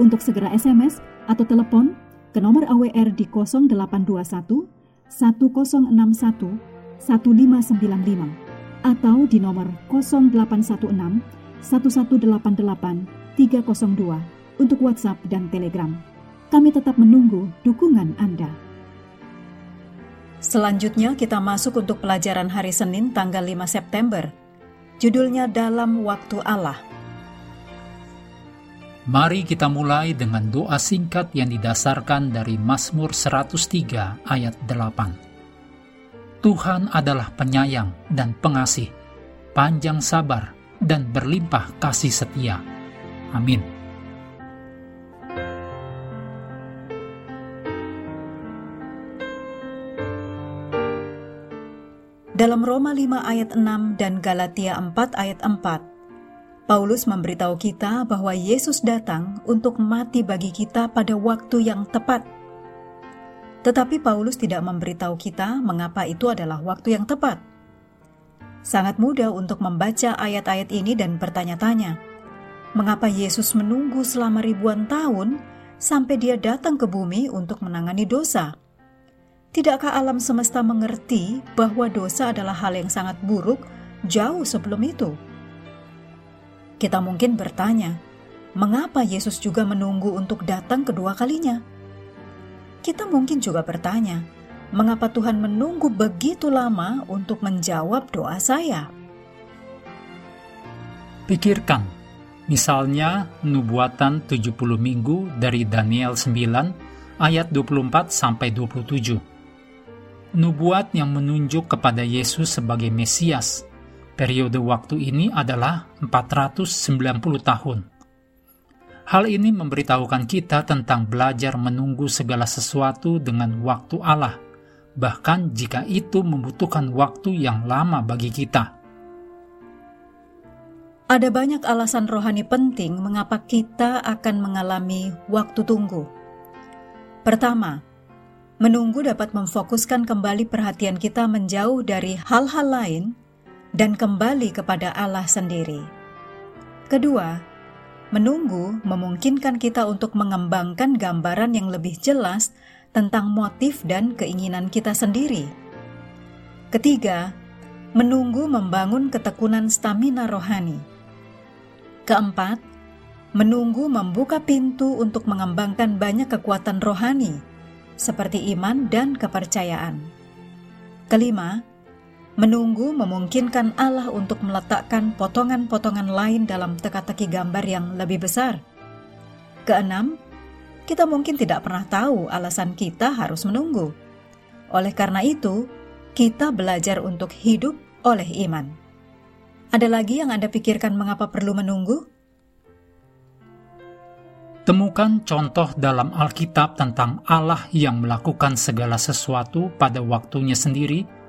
untuk segera SMS atau telepon ke nomor AWR di 0821 1061 1595 atau di nomor 0816 1188 302 untuk WhatsApp dan Telegram. Kami tetap menunggu dukungan Anda. Selanjutnya kita masuk untuk pelajaran hari Senin tanggal 5 September. Judulnya Dalam Waktu Allah. Mari kita mulai dengan doa singkat yang didasarkan dari Mazmur 103 ayat 8. Tuhan adalah penyayang dan pengasih, panjang sabar dan berlimpah kasih setia. Amin. Dalam Roma 5 ayat 6 dan Galatia 4 ayat 4, Paulus memberitahu kita bahwa Yesus datang untuk mati bagi kita pada waktu yang tepat. Tetapi Paulus tidak memberitahu kita mengapa itu adalah waktu yang tepat. Sangat mudah untuk membaca ayat-ayat ini dan bertanya-tanya, mengapa Yesus menunggu selama ribuan tahun sampai dia datang ke bumi untuk menangani dosa? Tidakkah alam semesta mengerti bahwa dosa adalah hal yang sangat buruk jauh sebelum itu? Kita mungkin bertanya, mengapa Yesus juga menunggu untuk datang kedua kalinya? Kita mungkin juga bertanya, mengapa Tuhan menunggu begitu lama untuk menjawab doa saya? Pikirkan, misalnya nubuatan 70 minggu dari Daniel 9 ayat 24 sampai 27. Nubuat yang menunjuk kepada Yesus sebagai Mesias Periode waktu ini adalah 490 tahun. Hal ini memberitahukan kita tentang belajar menunggu segala sesuatu dengan waktu Allah, bahkan jika itu membutuhkan waktu yang lama bagi kita. Ada banyak alasan rohani penting mengapa kita akan mengalami waktu tunggu. Pertama, menunggu dapat memfokuskan kembali perhatian kita menjauh dari hal-hal lain dan kembali kepada Allah sendiri. Kedua, menunggu memungkinkan kita untuk mengembangkan gambaran yang lebih jelas tentang motif dan keinginan kita sendiri. Ketiga, menunggu membangun ketekunan stamina rohani. Keempat, menunggu membuka pintu untuk mengembangkan banyak kekuatan rohani, seperti iman dan kepercayaan. Kelima, Menunggu memungkinkan Allah untuk meletakkan potongan-potongan lain dalam teka-teki gambar yang lebih besar. Keenam, kita mungkin tidak pernah tahu alasan kita harus menunggu. Oleh karena itu, kita belajar untuk hidup oleh iman. Ada lagi yang Anda pikirkan mengapa perlu menunggu? Temukan contoh dalam Alkitab tentang Allah yang melakukan segala sesuatu pada waktunya sendiri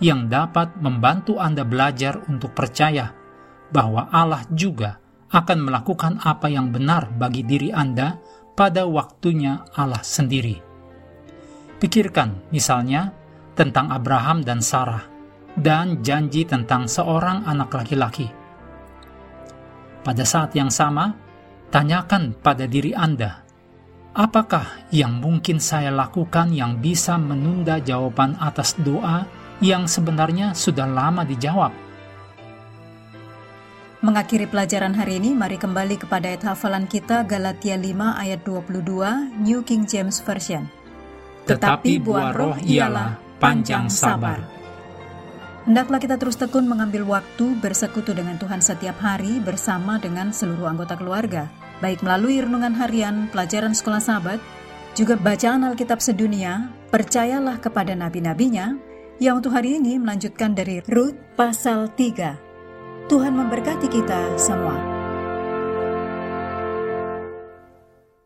yang dapat membantu Anda belajar untuk percaya bahwa Allah juga akan melakukan apa yang benar bagi diri Anda pada waktunya Allah sendiri. Pikirkan misalnya tentang Abraham dan Sarah dan janji tentang seorang anak laki-laki. Pada saat yang sama, tanyakan pada diri Anda, apakah yang mungkin saya lakukan yang bisa menunda jawaban atas doa yang sebenarnya sudah lama dijawab. Mengakhiri pelajaran hari ini, mari kembali kepada ayat hafalan kita Galatia 5 ayat 22 New King James Version. Tetapi buah roh ialah panjang sabar. Hendaklah kita terus tekun mengambil waktu bersekutu dengan Tuhan setiap hari bersama dengan seluruh anggota keluarga, baik melalui renungan harian, pelajaran sekolah sahabat, juga bacaan Alkitab sedunia, percayalah kepada nabi-nabinya, yang untuk hari ini melanjutkan dari Rut pasal 3. Tuhan memberkati kita semua.